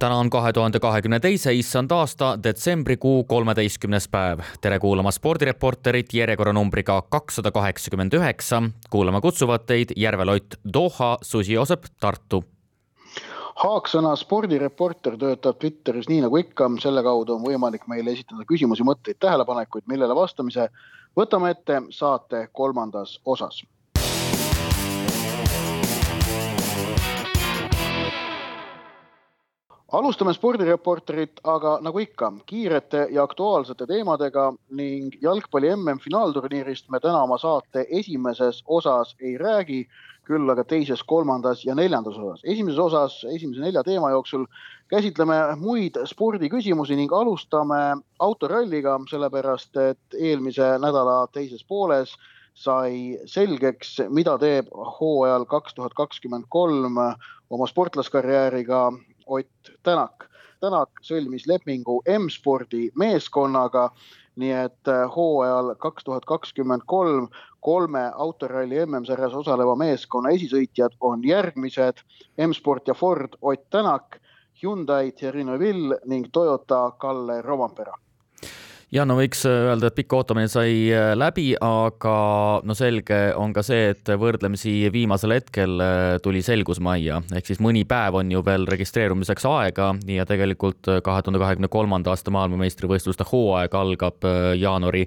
täna on kahe tuhande kahekümne teise issand aasta detsembrikuu kolmeteistkümnes päev. tere kuulama spordireporterit järjekorranumbriga kakssada kaheksakümmend üheksa. kuulama kutsuvad teid Järve Lott, Doha, Susi Joosep, Tartu. Haaksõna spordireporter töötab Twitteris nii nagu ikka, selle kaudu on võimalik meile esitada küsimusi, mõtteid, tähelepanekuid, millele vastamise võtame ette saate kolmandas osas alustame spordireporterit, aga nagu ikka, kiirete ja aktuaalsete teemadega ning jalgpalli MM-finaalturniirist me täna oma saate esimeses osas ei räägi, küll aga teises, kolmandas ja neljandas osas. esimeses osas, esimese nelja teema jooksul käsitleme muid spordiküsimusi ning alustame autoralliga, sellepärast et eelmise nädala teises pooles sai selgeks, mida teeb hooajal kaks tuhat kakskümmend kolm oma sportlaskarjääriga Ott Tänak. Tänak sõlmis lepingu M-spordi meeskonnaga, nii et äh, hooajal kaks tuhat kakskümmend kolm kolme autoralli MM-sarjas osaleva meeskonna esisõitjad on järgmised M-sport ja Ford Ott Tänak, Hyundai Thierry Neuville ning Toyota Kalle Rovampera ja no võiks äh, öelda, et pikk ootamine sai äh, läbi, aga no selge on ka see, et võrdlemisi viimasel hetkel äh, tuli selgus majja, ehk siis mõni päev on ju veel registreerumiseks aega ja tegelikult kahe tuhande kahekümne kolmanda aasta maailmameistrivõistluste hooaeg algab jaanuari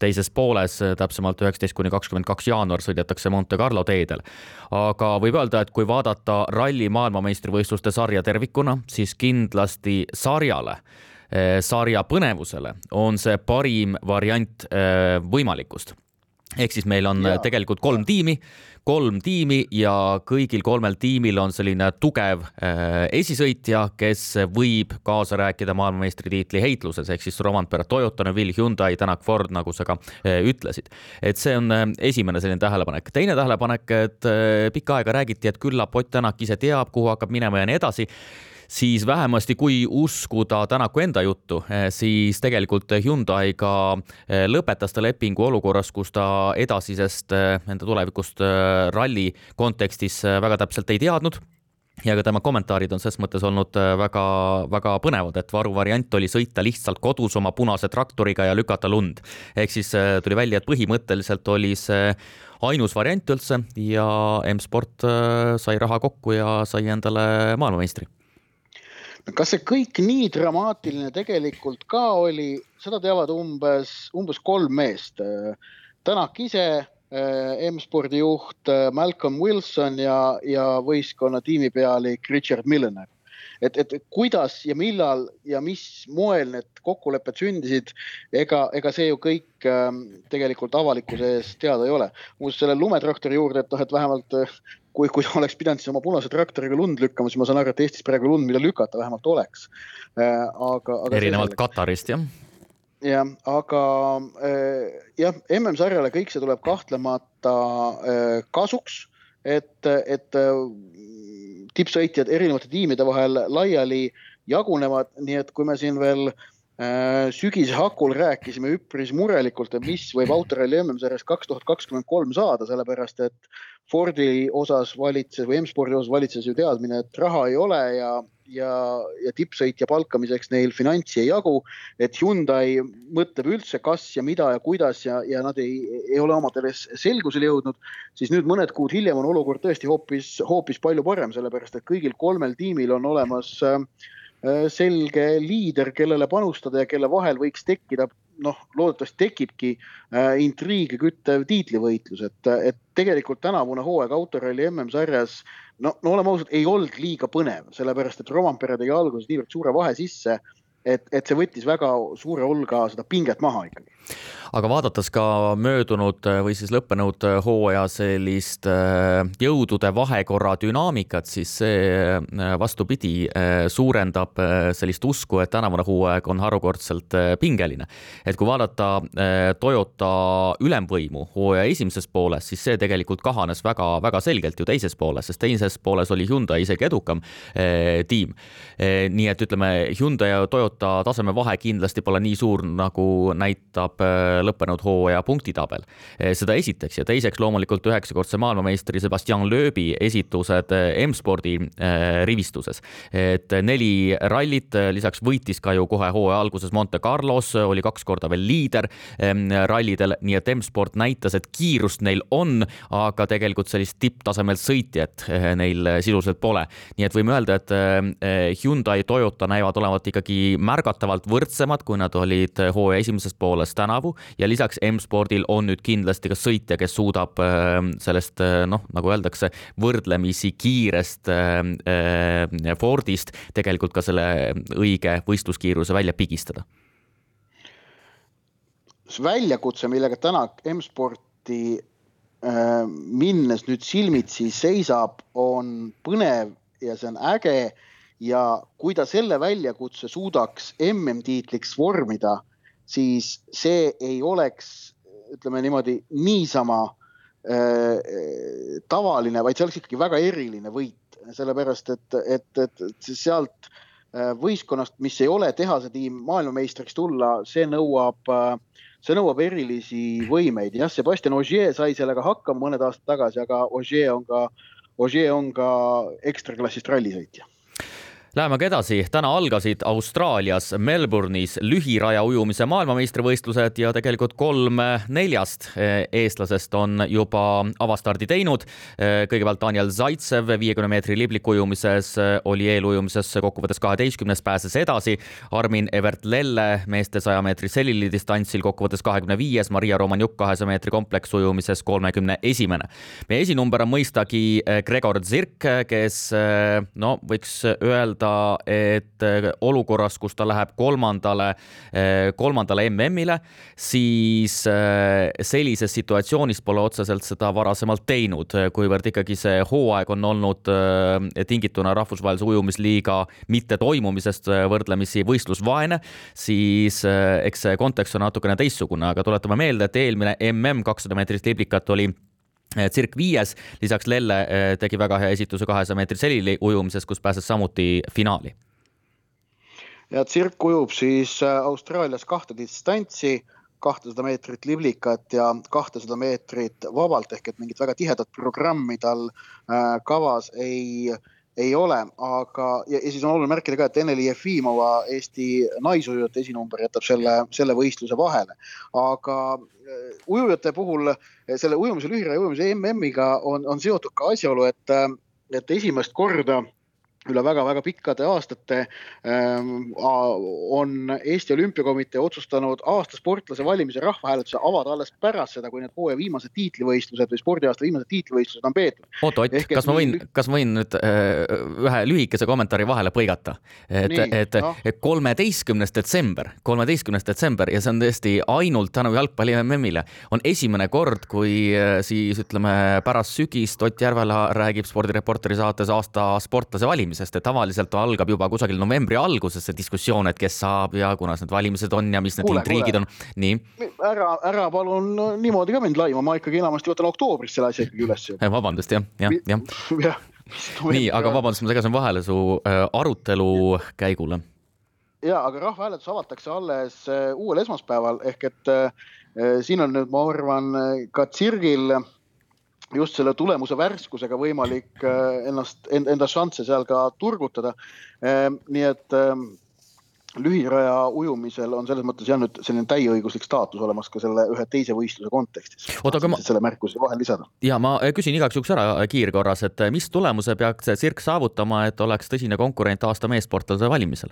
teises pooles, täpsemalt üheksateist kuni kakskümmend kaks jaanuar sõidetakse Monte Carlo teedel. aga võib öelda, et kui vaadata ralli maailmameistrivõistluste sarja tervikuna, siis kindlasti sarjale sarja põnevusele on see parim variant eh, võimalikust ehk siis meil on ja. tegelikult kolm tiimi, kolm tiimi ja kõigil kolmel tiimil on selline tugev esisõitja, kes võib kaasa rääkida maailmameistritiitli heitluses ehk siis Romantpere, Toyota, Neville, Hyundai, Tänak, Ford, nagu sa ka ütlesid. et see on esimene selline tähelepanek. teine tähelepanek, et pikka aega räägiti, et küllap Ott Tänak ise teab, kuhu hakkab minema ja nii edasi siis vähemasti kui uskuda Tänaku enda juttu, eh, siis tegelikult Hyundai'ga eh, lõpetas ta lepingu olukorras, kus ta edasisest eh, enda tulevikust ralli kontekstis väga täpselt ei teadnud ja ka tema kommentaarid on ses mõttes olnud väga-väga põnevad, et varuvariant oli sõita lihtsalt kodus oma punase traktoriga ja lükata lund. ehk siis tuli välja, et põhimõtteliselt oli see ainus variant üldse ja M-sport sai raha kokku ja sai endale maailmameistri kas see kõik nii dramaatiline tegelikult ka oli, seda teavad umbes, umbes kolm meest. Tänak ise, M-spordi juht Malcolm Wilson ja, ja võistkonna tiimipealik Richard Millener et, et kuidas ja millal ja mis moel need kokkulepped sündisid, ega, ega see ju kõik äh, tegelikult avalikkuse ees teada ei ole. muuseas selle lumetraktori juurde, et noh, et vähemalt kui, kui oleks pidanud siis oma punase traktoriga lund lükkama, siis ma saan aru, et Eestis praegu lund, mida lükata vähemalt oleks. Äh, aga, aga. erinevalt Katarist, jah jah, aga äh, jah, MM-sarjale kõik see tuleb kahtlemata äh, kasuks, et, et tippsõitjad erinevate tiimide vahel laiali jagunevad, nii et kui me siin veel sügise hakul rääkisime üpris murelikult, et mis võib autoralli MM-sarjas kaks tuhat kakskümmend kolm saada, sellepärast et Fordi osas valitses või M-spordi osas valitses ju teadmine, et raha ei ole ja, ja, ja tippsõitja palkamiseks neil finantsi ei jagu. et Hyundai mõtleb üldse, kas ja mida ja kuidas ja, ja nad ei, ei ole omadele selgusele jõudnud. siis nüüd mõned kuud hiljem on olukord tõesti hoopis, hoopis palju parem, sellepärast et kõigil kolmel tiimil on olemas äh, selge liider, kellele panustada ja kelle vahel võiks tekkida noh, loodetavasti tekibki äh, intriige küttev tiitlivõitlus, et, et tegelikult tänavune hooaeg autoralli MM-sarjas no, no oleme ausad, ei olnud liiga põnev, sellepärast et Rovampere tegi alguses niivõrd suure vahe sisse et, et see võttis väga suure hulga seda pinget maha ikkagi. Aga vaadates ka möödunud või siis lõppenud hooaja sellist jõudude vahekorra dünaamikat, siis see vastupidi suurendab sellist usku, et tänavune hooaeg on harukordselt pingeline. et kui vaadata Toyota ülemvõimu hooaja esimeses pooles, siis see tegelikult kahanes väga-väga selgelt ju teises pooles, sest teises pooles oli Hyundai isegi edukam tiim nii et ütleme, Hyundai ja Toyota taseme vahe kindlasti pole nii suur, nagu näitab eh, lõppenud hooaja punktitabel eh,. seda esiteks ja teiseks loomulikult üheksakordse maailmameistri Sebastian Loebi esitused eh, M-spordi rivistuses. et neli rallit, lisaks võitis ka ju kohe hooaja alguses Monte Carlos, oli kaks korda veel liider eh, rallidel, nii et M-sport näitas, et kiirust neil on, aga tegelikult sellist tipptasemel sõitjat neil sisuliselt pole. nii et võime öelda, et Hyundai, Toyota näivad olevat ikkagi märgatavalt võrdsemad, kui nad olid hooaja esimeses pooles tänavu ja lisaks M-spordil on nüüd kindlasti ka sõitja, kes suudab eh, sellest noh, nagu öeldakse, võrdlemisi kiirest Fordist tegelikult ka selle õige võistluskiiruse välja pigistada väljakutse, millega täna M-sporti äh, minnes nüüd silmitsi seisab, on põnev ja see on äge. ja kui ta selle väljakutse suudaks MM-tiitliks vormida, siis see ei oleks, ütleme niimoodi, niisama äh, tavaline, vaid see oleks ikkagi väga eriline võit, sellepärast et, et, et sealt äh, võistkonnast, mis ei ole tehase tiim, maailmameistriks tulla, see nõuab äh, see nõuab erilisi võimeid, jah, Sebastian Ogier sai sellega hakkama mõned aastad tagasi, aga Ogier on ka, Ogier on ka ekstraklassist rallisõitja Läheme aga edasi, täna algasid Austraalias Melbourne'is lühiraja ujumise maailmameistrivõistlused ja tegelikult kolm neljast eh, eestlasest on juba avastardi teinud. Eh, kõigepealt Daniel Zaitsev viiekümne meetri liblikujumises eh, oli eelujumises kokkuvõttes kaheteistkümnes, pääses edasi. Armin Evert Lelle meeste saja meetri selilidistantsil kokkuvõttes kahekümne viies, Maria Romanjuk kahesaja meetri kompleksujumises kolmekümne esimene. meie esinumber on mõistagi Gregor Zirk, kes no võiks öelda, öelda, et äh, olukorras, kus ta läheb kolmandale, äh, kolmandale MM-ile, siis äh, sellises situatsioonis pole otseselt seda varasemalt teinud, kuivõrd ikkagi see hooaeg on olnud tingituna rahvusvahelise ujumisliiga mitte toimumisest võrdlemisi võistlusvaene, siis eks see kontekst on natukene teistsugune, aga tuletame meelde, et eelmine MM kakssada meetrit liblikat oli Eh, Tsirk viies, lisaks Lelle eh, tegi väga hea esituse kahesaja meetri selili ujumises, kus pääses samuti finaali. ja Tsirk ujub siis äh, Austraalias kahte distantsi, kahtesada meetrit liblikat ja kahtesada meetrit vabalt ehk et mingit väga tihedat programmi tal äh, kavas ei ei ole, aga ja, siis on oluline märkida ka, et Ene-Li Jefimova, Eesti naisujujate esinumber jätab selle, selle võistluse vahele. aga äh, ujujate puhul selle ujumise lühiraja ujumise MM-iga on, on seotud ka asjaolu, et, äh, et esimest korda üle väga-väga pikkade aastate ähm, on Eesti Olümpiakomitee otsustanud aasta sportlase valimise rahvahääletuse avada alles pärast seda, kui need hooaja viimased tiitlivõistlused või spordiaasta viimased tiitlivõistlused on peetud. oot, Ott, kas ma võin, kas ma võin nüüd äh, ühe lühikese kommentaari vahele põigata? et, et no. kolmeteistkümnes detsember, kolmeteistkümnes detsember ja see on tõesti ainult tänu jalgpalli MM-ile, on esimene kord, kui äh, siis ütleme pärast sügist Ott Järvela räägib spordireporteri saates aasta sportlase valimisest valimisest, et tavaliselt algab juba kusagil novembri alguses see diskussioon, et kes saab ja kunas need valimised on ja mis need kuule, intriigid kuule. on. nii. ära, ära palun niimoodi ka mind laima, ma ikkagi enamasti võtan oktoobris selle asja ikkagi üles. Eh, vabandust, jah, jah, jah ja. nii, aga vabandust, ma segasin vahele su äh, arutelu käigule. ja, aga rahvahääletus avatakse alles äh, uuel esmaspäeval ehk et äh, siin on nüüd, ma arvan, ka Tsirgil äh, just selle tulemuse värskusega võimalik äh, ennast, enda šansse seal ka turgutada. Ähm, nii et ähm, lühiraja ujumisel on selles mõttes jah, nüüd selline täieõiguslik staatus olemas ka selle ühe teise võistluse kontekstis. oota, aga ma. selle märkuse vahel lisada. ja ma küsin igaks juhuks ära kiirkorras, et mis tulemuse peaks Sirk saavutama, et oleks tõsine konkurent aasta meessportlase valimisel?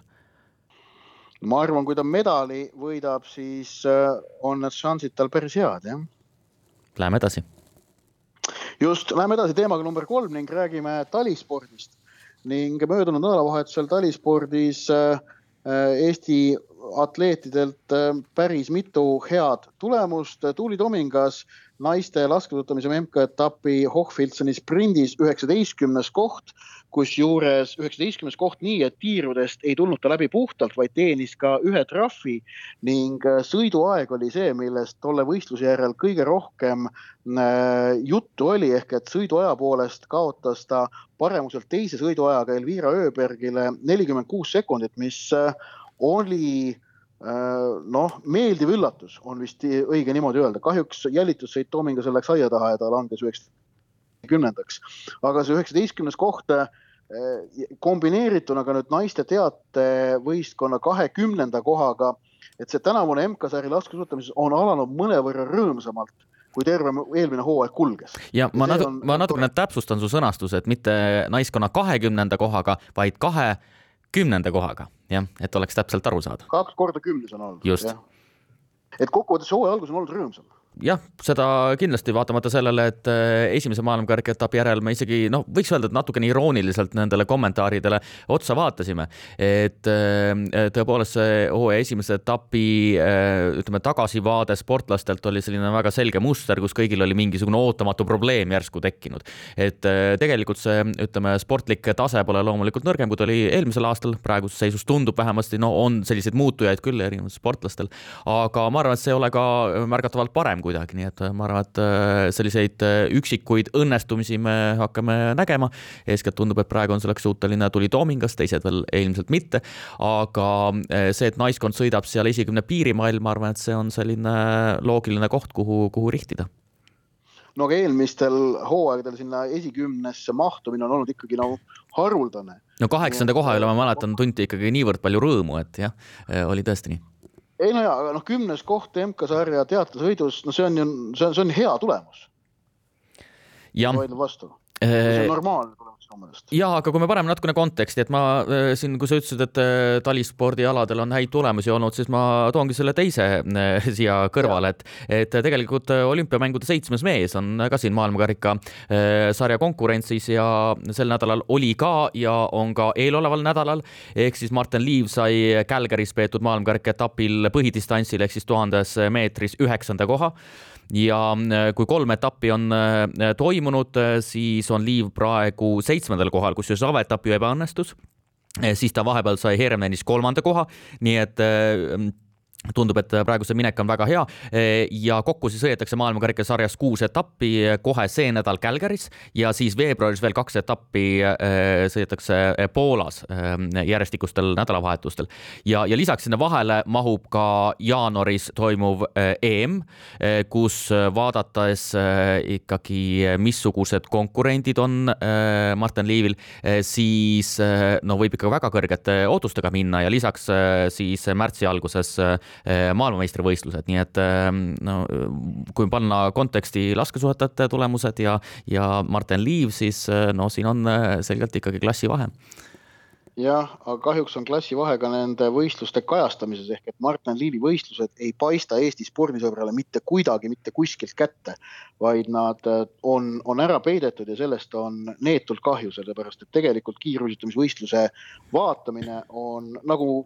ma arvan, kui ta medali võidab, siis äh, on need šansid tal päris head, jah. Läheme edasi just, läheme edasi teemaga number kolm ning räägime talispordist ning möödunud nädalavahetusel talispordis äh, äh, Eesti atleetidelt päris mitu head tulemust. Tuuli Tomingas naiste laskesuusatamise MM-etapi Hochfilzeni sprindis üheksateistkümnes koht kusjuures üheksateistkümnes koht nii, et tiirudest ei tulnud ta läbi puhtalt, vaid teenis ka ühe trahvi ning äh, sõiduaeg oli see, millest tolle võistluse järel kõige rohkem äh, juttu oli, ehk et sõiduaja poolest kaotas ta paremuselt teise sõiduajaga Elvira Ööbergile nelikümmend kuus sekundit, mis äh, oli noh, meeldiv üllatus on vist õige niimoodi öelda, kahjuks jälitussõit Toomingasel läks aia taha ja ta langes üheks kümnendaks. aga see üheksateistkümnes koht eh, kombineerituna ka nüüd naiste teatevõistkonna kahekümnenda kohaga, et see tänavune MK-sarja laskesuusatamises on alanud mõnevõrra rõõmsamalt kui terve eelmine hooaeg kulges. ja ma natu-, ma natukene täpsustan su sõnastuse, et mitte naiskonna kahekümnenda kohaga, vaid kahekümnenda kohaga, jah, et oleks täpselt aru saada. kaks korda kümnes on olnud. et kokkuvõttes hooaja algus on olnud rõõmsam jah, seda kindlasti, vaatamata sellele, et äh, esimese maailmakarika etapi järel me isegi noh, võiks öelda, et natukene irooniliselt nendele kommentaaridele otsa vaatasime. et äh, tõepoolest see hooaja esimese etapi äh, ütleme, tagasivaade sportlastelt oli selline väga selge muster, kus kõigil oli mingisugune ootamatu probleem järsku tekkinud. et tegelikult see, ütleme, sportlik tase pole loomulikult nõrgem, kui ta oli eelmisel aastal, praeguses seisus tundub vähemasti, no on selliseid muutujaid küll erinevatel sportlastel, aga ma arvan, et see ei ole ka märgatavalt parem kuidagi, nii et äh, ma arvan, et äh, selliseid äh, üksikuid õnnestumisi me hakkame nägema. eeskätt tundub, et praegu on selleks suuteline Tuli Toomingas, teised veel ilmselt mitte. aga see, et naiskond sõidab seal esikümne piirimail, ma arvan, et see on selline loogiline koht, kuhu, kuhu rihtida no aga eelmistel hooaegadel sinna esikümnesse mahtumine on olnud ikkagi nagu haruldane. no kaheksanda koha üle ma mäletan, tunti ikkagi niivõrd palju rõõmu, et jah, oli tõesti nii ei no ja, aga noh, kümnes koht MK-sarja teatesõidus, no see on ju, see on, see on hea tulemus. vaidlen vastu see on normaalne tulemus minu meelest. ja, aga kui me paneme natukene konteksti, et ma äh, siin, kui sa ütlesid, et äh, talispordialadel on häid tulemusi olnud, siis ma toongi selle teise äh, siia kõrvale, et, et tegelikult olümpiamängude seitsmes mees on ka siin maailmakarika sarja konkurentsis ja sel nädalal oli ka ja on ka eeloleval nädalal ehk siis Martin Liiv sai Calgary's peetud maailmakarika etapil põhidistantsil ehk siis tuhandes meetris üheksanda koha ja äh, kui kolm etappi on äh, toimunud, äh, siis on Liiv praegu seitsmendal kohal, kusjuures avaetapp ju ebaõnnestus. Siis ta vahepeal sai Hermenis kolmanda koha, nii et tundub, et praegu see minek on väga hea ja kokku siis sõidetakse maailmakarikasarjas kuus etappi kohe see nädal Calgary's ja siis veebruaris veel kaks etappi äh, sõidetakse Poolas äh, järjestikustel nädalavahetustel. Ja, ja lisaks sinna vahele mahub ka jaanuaris toimuv EM, kus vaadates ikkagi, missugused konkurendid on Martin Liivil, siis no võib ikka väga kõrgete ootustega minna ja lisaks siis märtsi alguses maailmameistrivõistlused, nii et eh, no kui panna konteksti laskesuusatajate tulemused ja, ja Martin Liiv, siis eh, no siin on selgelt ikkagi klassivahe jah, aga kahjuks on klassivahe ka nende võistluste kajastamises ehk et Martin Liivi võistlused ei paista Eesti spordisõbrale mitte kuidagi mitte kuskilt kätte, vaid nad äh, on, on ära peidetud ja sellest on neetult kahju, sellepärast et tegelikult kiiruisutamisvõistluse vaatamine on nagu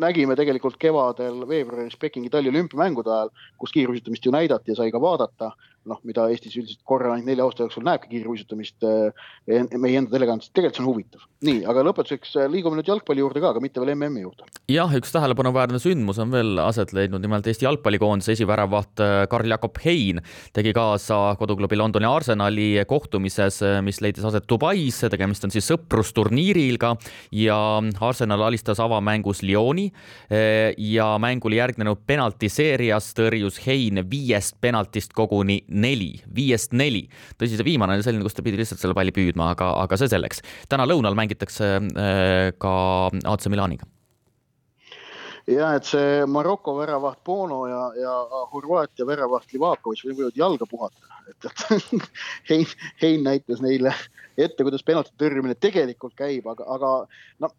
nägime tegelikult kevadel veebruaris Pekingi taliolümpiamängude ajal, kus kiiruisutamist ju näidati ja sai ka vaadata noh, mida Eestis üldiselt korra ainult nelja aasta jooksul näebki kiirvuisutamist eh, meie enda telekanalites, tegelikult see on huvitav. nii, aga lõpetuseks eh, liigume nüüd jalgpalli juurde ka, aga mitte veel MM-i juurde. jah, üks tähelepanuväärne sündmus on veel aset leidnud, nimelt Eesti jalgpallikoondise esiväravaht eh, Karl-Jakob Hein tegi kaasa koduklubi Londoni Arsenali kohtumises, mis leidis aset Dubais, tegemist on siis sõprusturniiriga ja Arsenal alistas avamängus Lyoni ja mängule järgnenud penaltiseerias tõrjus Hein viiest penaltist koguni neli, viiest neli. tõsi, see viimane oli selline, kus ta pidi lihtsalt selle palli püüdma, aga, aga see selleks. täna lõunal mängitakse äh, ka AC Milaniga ja et see Maroko väravaht Bono ja, ja Horvaatia väravaht Livakovic võivad jalga puhata, et, et Hein, Hein näitas neile ette, kuidas penalti tõrjumine tegelikult käib, aga, aga no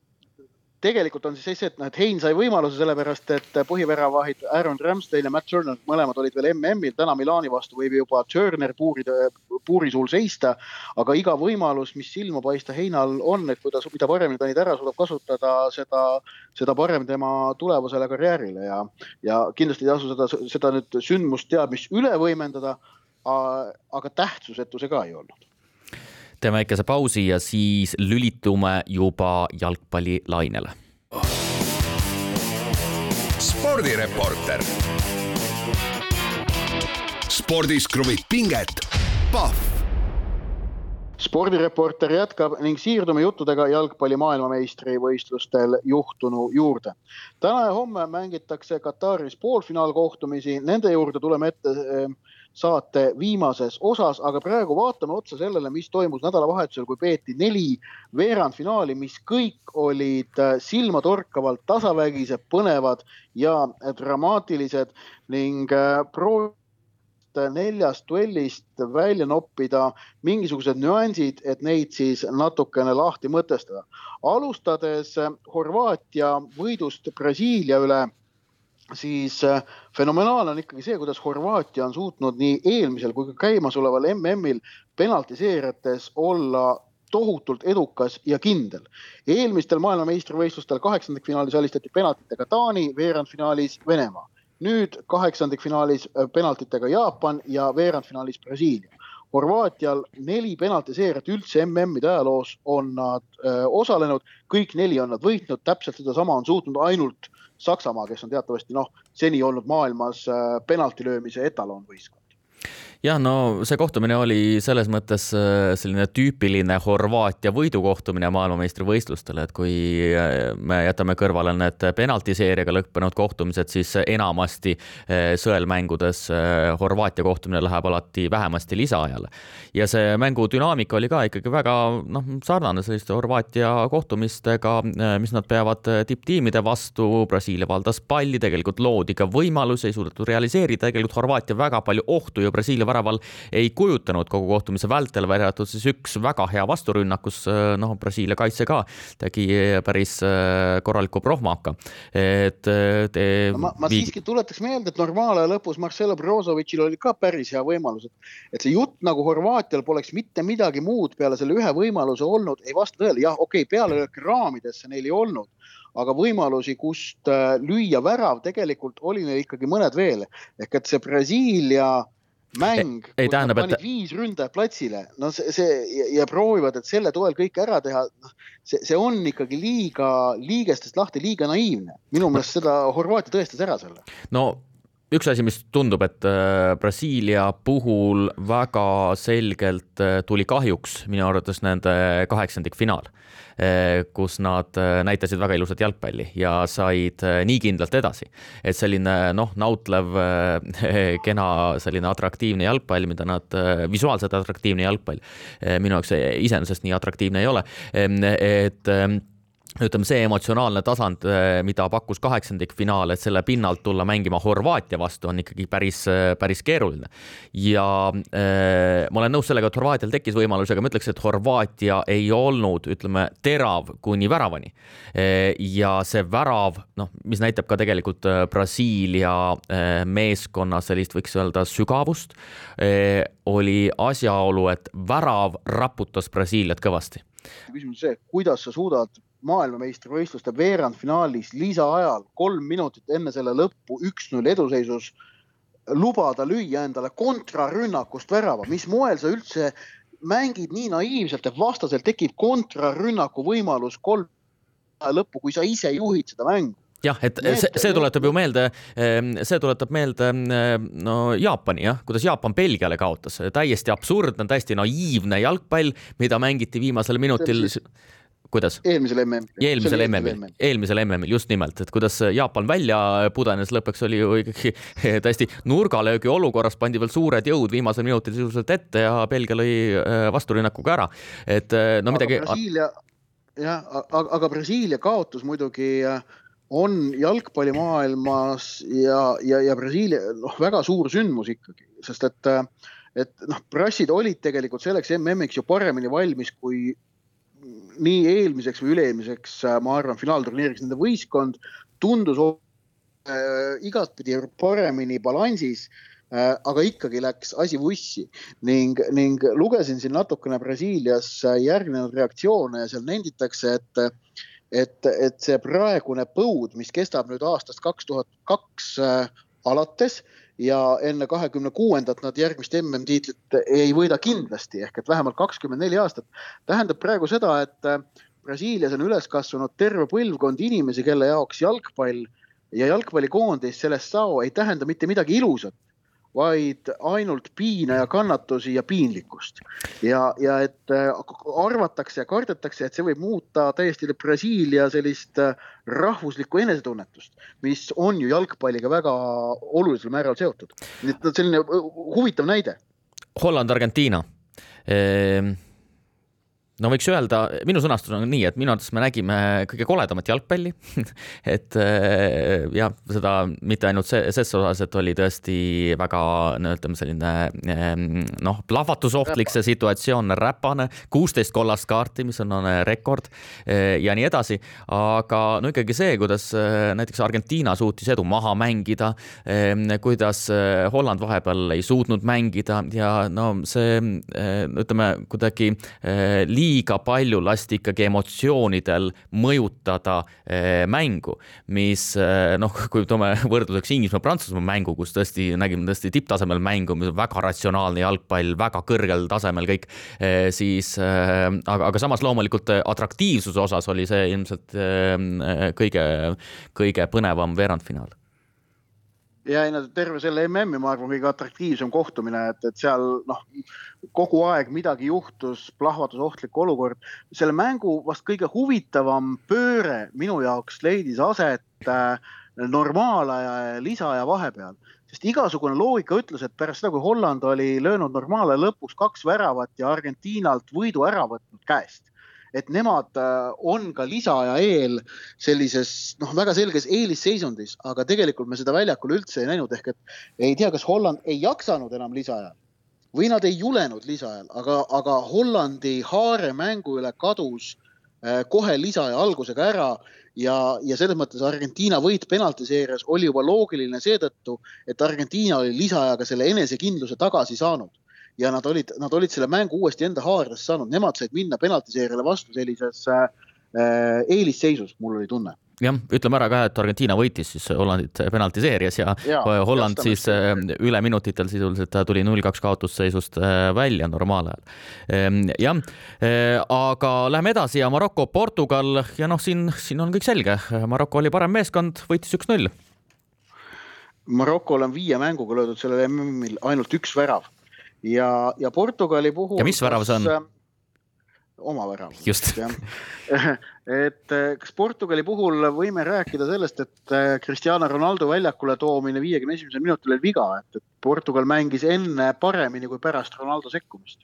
tegelikult on siis see, et noh, et Hein sai võimaluse sellepärast, et põhiväravahid Aaron Ramsdale ja Matt Turner mõlemad olid veel MM-il, täna Milani vastu võib juba Turner puuride, puuri suul seista. aga iga võimalus, mis silma paista Heinal on, et kui ta, mida paremini ta neid ära suudab kasutada, seda, seda parem tema tulevasele karjäärile ja, ja kindlasti ei tasu seda, seda nüüd sündmust teab mis üle võimendada. aga tähtsusetu see ka ei olnud teeme väikese pausi ja siis lülitume juba jalgpallilainele. spordireporter. spordis kruvib pinget, Pahv spordireporter jätkab ning siirdume juttudega jalgpalli maailmameistrivõistlustel juhtunu juurde. täna ja homme mängitakse Kataris poolfinaalkohtumisi, nende juurde tuleme ette eh, saate viimases osas, aga praegu vaatame otsa sellele, mis toimus nädalavahetusel, kui peeti neli veerandfinaali, mis kõik olid äh, silmatorkavalt tasavägised, põnevad ja dramaatilised ning äh, proovi neljast duellist välja noppida mingisugused nüansid, et neid siis natukene lahti mõtestada. alustades äh, Horvaatia võidust Brasiilia üle siis äh, fenomenaalne on ikkagi see, kuidas Horvaatia on suutnud nii eelmisel kui ka käimasoleval MM-il penaltiseerijates olla tohutult edukas ja kindel. eelmistel maailmameistrivõistlustel kaheksandikfinaalis alistati penaltitega Taani, veerandfinaalis Venemaa. nüüd kaheksandikfinaalis äh, penaltitega Jaapan ja veerandfinaalis Brasiilia. Horvaatial neli penaltiseerijat üldse MM-ide ajaloos on nad öö, äh, osalenud, kõik neli on nad võitnud, täpselt sedasama on suutnud ainult Saksamaa, kes on teatavasti noh, seni olnud maailmas äh, penalti löömise etalonvõistkond jah, no see kohtumine oli selles mõttes äh, selline tüüpiline Horvaatia võidukohtumine maailmameistrivõistlustel, et kui äh, me jätame kõrvale need penaltiseeriaga lõppenud kohtumised, siis enamasti äh, sõelmängudes Horvaatia kohtumine läheb alati vähemasti lisaajale. ja see mängu dünaamika oli ka ikkagi väga noh, sarnane selliste Horvaatia kohtumistega, mis nad peavad tipptiimide vastu. Brasiilia valdas palli, tegelikult loodi ka võimalusi, ei suudetud realiseerida, tegelikult Horvaatia väga palju ohtu ju Brasiilia väraval ei kujutanud kogu kohtumise vältel, välja arvatud siis üks väga hea vasturünnak, kus äh, noh, Brasiilia kaitse ka tegi päris äh, korraliku prohmaka. et äh, te... Ma, ma siiski tuletaks meelde, et normaalaja lõpus Marcelo Brozovitšil oli ka päris hea võimalus, et, et see jutt nagu Horvaatial poleks mitte midagi muud peale selle ühe võimaluse olnud, ei vasta tõele, jah, okei okay,, pealelööki raamidesse neil ei olnud aga võimalusi, kust lüüa värav, tegelikult oli neil ikkagi mõned veel. ehk et see Brasiilia mäng, ei tähendab, et viis ründajat platsile, no see, see ja, ja proovivad, et selle toel kõik ära teha, noh, see, see on ikkagi liiga, liigestest lahti, liiga naiivne. minu meelest seda Horvaatia tõestas ära selle. no üks asi, mis tundub, et äh, Brasiilia puhul väga selgelt äh, tuli kahjuks minu arvates nende kaheksandikfinaal, kus nad näitasid väga ilusat jalgpalli ja said nii kindlalt edasi, et selline noh, nautlev, kena selline atraktiivne jalgpall, mida nad, visuaalselt atraktiivne jalgpall, minu jaoks iseenesest nii atraktiivne ei ole, et ütleme, see emotsionaalne tasand, eh, mida pakkus kaheksandikfinaal, et selle pinnalt tulla mängima Horvaatia vastu, on ikkagi päris, eh, päris keeruline. ja äh, ma olen nõus sellega, et Horvaatial tekkis võimalus, aga ma ütleks, et Horvaatia ei olnud, ütleme, terav kuni väravani e,. ja see värav, noh, mis näitab ka tegelikult Brasiilia meeskonna sellist, võiks öelda, sügavust oli asjaolu, et värav raputas Brasiiliat kõvasti küsimus on see, kuidas sa suudad maailmameistrivõistluste veerandfinaalis lisaajal kolm minutit enne selle lõppu üks-null eduseisus lubada lüüa endale kontrarünnakust värava, mis moel sa üldse mängid nii naiivselt, et vastasel tekib kontrarünnaku võimalus kolm lõppu, kui sa ise juhid seda mängu? Jah, et see, see tuletab ju meelde, ehm, see tuletab meelde ehm, no Jaapani jah, kuidas Jaapan Belgiale kaotas, täiesti absurdne, täiesti naiivne jalgpall, mida mängiti viimasel minutil kuidas? eelmisel MM-il. eelmisel MM-il, eelmisel MM-il just nimelt, et kuidas Jaapan välja pudenes, lõpuks oli ju ikkagi täiesti nurgalöögi olukorras, pandi veel suured jõud viimasel minutil sisuliselt ette ja Belgia lõi äh, vasturünnakuga ära, et äh, no midagi. Brasiilia, jah, aga, aga Brasiilia kaotus muidugi äh, on jalgpallimaailmas ja, ja, ja Brasiilia noh, väga suur sündmus ikkagi, sest et, et noh, brassid olid tegelikult selleks MM-iks ju paremini valmis kui nii eelmiseks või üle-eelmiseks, ma arvan, finaalturniiriks nende võistkond tundus äh, igatpidi paremini balansis äh,. aga ikkagi läks asi vussi ning, ning lugesin siin natukene Brasiilias järgnenud reaktsioone ja seal nenditakse, et et, et see praegune põud, mis kestab nüüd aastast kaks tuhat kaks äh, alates ja enne kahekümne kuuendat nad järgmist MM-tiitlit ei võida kindlasti ehk et vähemalt kakskümmend neli aastat. tähendab praegu seda, et äh, Brasiilias on üles kasvanud terve põlvkond inimesi, kelle jaoks jalgpall ja jalgpallikoondis sellest sao ei tähenda mitte midagi ilusat vaid ainult piina ja kannatusi ja piinlikkust. ja, ja et äh, arvatakse ja kardetakse, et see võib muuta täiesti Brasiilia sellist äh, rahvuslikku enesetunnetust, mis on ju jalgpalliga väga olulisel määral seotud. nii et selline äh, huvitav näide. Holland, Argentiina ehm no võiks öelda, minu sõnastus on nii, et minu arvates me nägime kõige koledamat jalgpalli et äh, jah, seda mitte ainult ses osas, et oli tõesti väga no ütleme, selline ähm, noh, plahvatusohtlik see situatsioon, räpane, kuusteist kollast kaarti, mis on, on rekord äh, ja nii edasi. aga no ikkagi see, kuidas äh, näiteks Argentiina suutis edu maha mängida, ähm, kuidas Holland vahepeal ei suutnud mängida ja no see ütleme kuidagi liiga palju lasti ikkagi emotsioonidel mõjutada eh, mängu, mis eh, noh, kui toome võrdluseks Inglismaa-Prantsusmaa mängu, kus tõesti nägime tõesti tipptasemel mängu, mis on väga ratsionaalne jalgpall, väga kõrgel tasemel kõik, eh, siis aga, aga samas loomulikult atraktiivsuse osas oli see ilmselt kõige, kõige põnevam veerandfinaal ja ei no terve selle MM-i, ma arvan, kõige atraktiivsem kohtumine, et, et seal noh, kogu aeg midagi juhtus, plahvatusohtlik olukord. selle mängu vast kõige huvitavam pööre minu jaoks leidis aset äh, normaalaja ja lisaaja vahepeal, sest igasugune loogika ütles, et pärast seda, kui Holland oli löönud normaalaja lõpus kaks väravat ja Argentiinalt võidu ära võtnud käest et nemad äh, on ka lisaaja eel sellises noh, väga selges eelisseisundis, aga tegelikult me seda väljakul üldse ei näinud, ehk et ei tea, kas Holland ei jaksanud enam lisaajal või nad ei julenud lisaajal, aga, aga Hollandi haare mängu üle kadus äh, kohe lisaaja algusega ära ja, ja selles mõttes Argentiina võit penaltiseerias oli juba loogiline seetõttu, et Argentiina oli lisaajaga selle enesekindluse tagasi saanud ja nad olid, nad olid selle mängu uuesti enda haardesse saanud, nemad said minna penaltiseerijale vastu sellises äh, eelisseisus, mul oli tunne. Jah, ütleme ära ka, et Argentiina võitis siis Hollandit penaltiseerias ja, ja Holland ja, siis äh, üle minutitel sisuliselt tuli null-kaks kaotusseisust äh, välja normaalajal. Ehm, jah, äh, aga läheme edasi ja Maroko, Portugal. Ja noh, siin, siin on kõik selge, Maroko oli parem meeskond, võitis üks-null. Marokol on viie mänguga löödud sellel MM-il ainult üks värav ja, ja Portugali puhul. ja mis värav see on? Äh, oma värav. just et äh, kas Portugali puhul võime rääkida sellest, et äh, Cristiano Ronaldo väljakule toomine viiekümne esimesel minutil oli viga, et, et Portugal mängis enne paremini kui pärast Ronaldo sekkumist?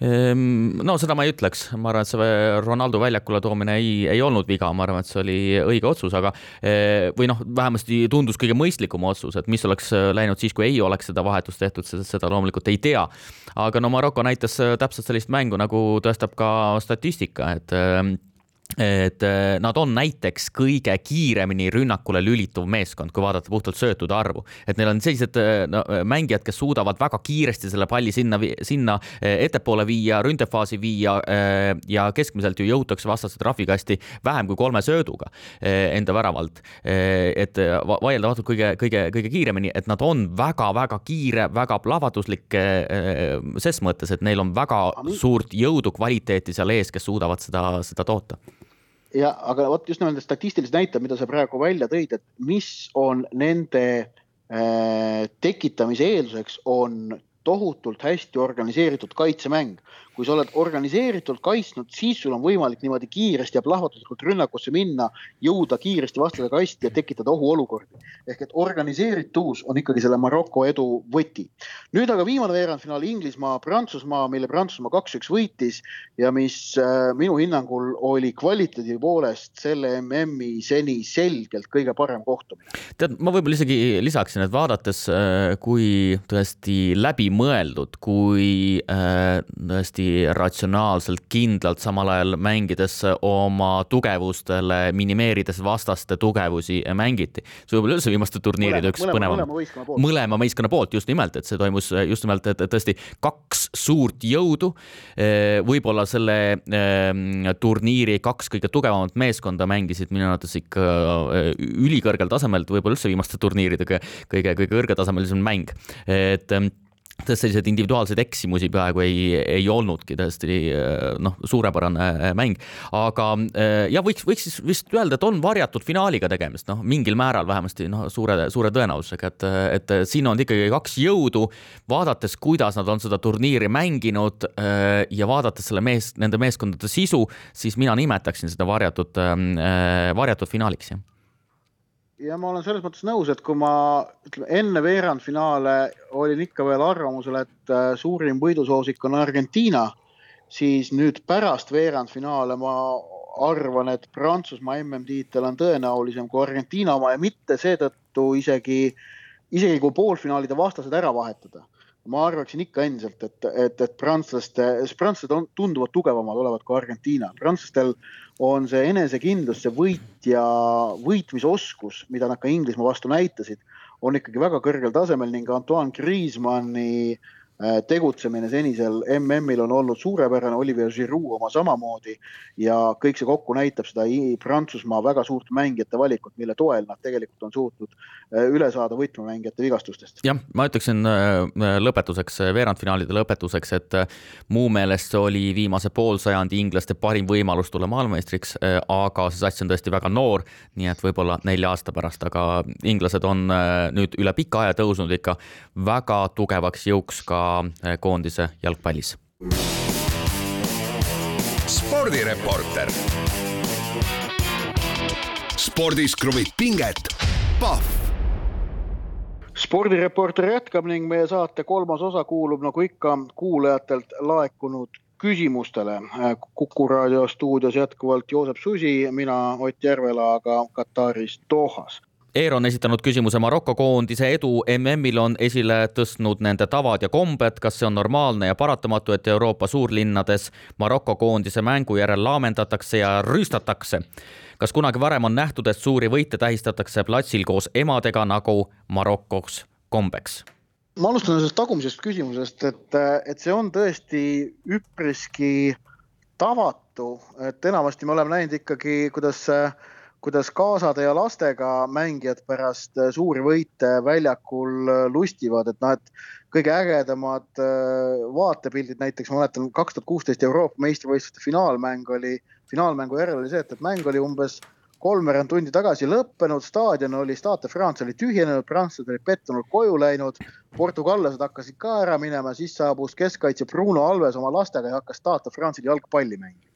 Ehm, no seda ma ei ütleks, ma arvan, et see Ronaldo väljakule toomine ei, ei olnud viga, ma arvan, et see oli õige otsus, aga eh, või noh, vähemasti tundus kõige mõistlikum otsus, et mis oleks läinud siis, kui ei oleks seda vahetust tehtud, seda loomulikult ei tea. aga no Maroko näitas täpselt sellist mängu, nagu tõestab ka statistika, et ehm, et äh, nad on näiteks kõige kiiremini rünnakule lülituv meeskond, kui vaadata puhtalt söötude arvu, et neil on sellised äh, no, mängijad, kes suudavad väga kiiresti selle palli sinna, sinna ettepoole viia, ründefaasi viia ja keskmiselt ju jõutakse vastase trahvikasti vähem kui kolme sööduga enda väravalt. et vaieldamatult kõige, kõige, kõige kiiremini, et nad on väga-väga kiire, väga plahvatuslik ses mõttes, et neil on väga suurt jõudu, kvaliteeti seal ees, kes suudavad seda, seda toota ja aga vot just nimelt need statistilised näitajad, mida sa praegu välja tõid, et mis on nende äh, tekitamise eelduseks, on tohutult hästi organiseeritud kaitsemäng kui sa oled organiseeritult kaitsnud, siis sul on võimalik niimoodi kiiresti ja plahvatuslikult rünnakusse minna, jõuda kiiresti vastase kasti ja tekitada ohuolukordi. ehk et organiseeritus on ikkagi selle Maroko edu võti. nüüd aga viimane veerandfinaal Inglismaa, Prantsusmaa, mille Prantsusmaa kaks-üks võitis ja mis äh, minu hinnangul oli kvaliteedi poolest selle MM-i seni selgelt kõige parem kohtumine. tead, ma võib-olla isegi lisaksin, et vaadates, äh, kui tõesti läbimõeldud, kui äh, tõesti hästi ratsionaalselt, kindlalt, samal ajal mängides oma tugevustele, minimeerides vastaste tugevusi mängiti. see võib-olla üldse viimaste turniiride üks põnevam, mõlema võistkonna poolt just nimelt, et see toimus just nimelt, et tõesti kaks suurt jõudu. võib-olla selle turniiri kaks kõige tugevamat meeskonda mängisid minu arvates ikka ülikõrgel tasemel, võib-olla üldse viimaste turniiride kõige, kõige, kõige kõrgetasemelisem mäng, et tõesti selliseid individuaalseid eksimusi peaaegu ei, ei olnudki, tõesti noh, suurepärane äh, mäng. aga äh, ja võiks, võiks siis vist öelda, et on varjatud finaaliga tegemist, noh, mingil määral vähemasti noh, suure, suure tõenäosusega, et, et siin on ikkagi kaks jõudu. vaadates, kuidas nad on seda turniiri mänginud äh, ja vaadates selle mees, nende meeskondade sisu, siis mina nimetaksin seda varjatud, varjatud finaaliks, jah ja ma olen selles mõttes nõus, et kui ma ütleme enne veerandfinaale olin ikka veel arvamusel, et äh, suurim võidusoosik on Argentiina, siis nüüd pärast veerandfinaale ma arvan, et Prantsusmaa MM-tiitel on tõenäolisem kui Argentiina oma ja mitte seetõttu isegi, isegi kui poolfinaalide vastased ära vahetada ma arvaksin ikka endiselt, et, et, et prantslaste, prantslased on tunduvalt tugevamad olevat kui Argentiina. prantslastel on see enesekindlus, see võit ja võitmisoskus, mida nad ka Inglismaa vastu näitasid, on ikkagi väga kõrgel tasemel ning Antoine Griezmanni äh, tegutsemine senisel MM-il on olnud suurepärane, Olivier Giroud oma samamoodi ja kõik see kokku näitab seda Prantsusmaa väga suurt mängijate valikut, mille toel nad tegelikult on suutnud äh, üle saada võtmemängijate vigastustest. jah, ma ütleksin äh, lõpetuseks, veerandfinaalide lõpetuseks, et mu meelest see oli viimase poolsajandi inglaste parim võimalus tulla maailmameistriks, aga see sats on tõesti väga noor, nii et võib-olla nelja aasta pärast, aga inglased on nüüd üle pika aja tõusnud ikka väga tugevaks jõuks ka Eh, koondise jalgpallis. spordireporter. spordis kruvib pinget, Pahv spordireporter jätkab ning meie saate kolmas osa kuulub nagu ikka kuulajatelt laekunud küsimustele. kuku raadio stuudios jätkuvalt Joosep Susi, mina Ott Järvela, aga Kataris Dohas Eero on esitanud küsimuse Maroko koondise edu MM-il on esile tõstnud nende tavad ja kombed, kas see on normaalne ja paratamatu, et Euroopa suurlinnades Maroko koondise mängu järel laamendatakse ja rüüstatakse. kas kunagi varem on nähtud, et suuri võite tähistatakse platsil koos emadega nagu Marokos kombeks? ma alustan sellest tagumisest küsimusest, et, et see on tõesti üpriski tavatu, et enamasti me oleme näinud ikkagi, kuidas äh, kuidas kaasade ja lastega mängijad pärast äh, suuri võite väljakul äh, lustivad, et noh, et kõige ägedamad äh, vaatepildid, näiteks ma mäletan kaks tuhat kuusteist Euroopa meistrivõistluste finaalmäng oli, finaalmängu järel oli see, et, et mäng oli umbes kolmveerand tundi tagasi lõppenud, staadion oli, Stade France oli tühjenenud, prantslased olid pettunult koju läinud, portugallased hakkasid ka ära minema, siis saabus keskkaitse Bruno Alves oma lastega ja hakkas Stade France'il jalgpalli mängima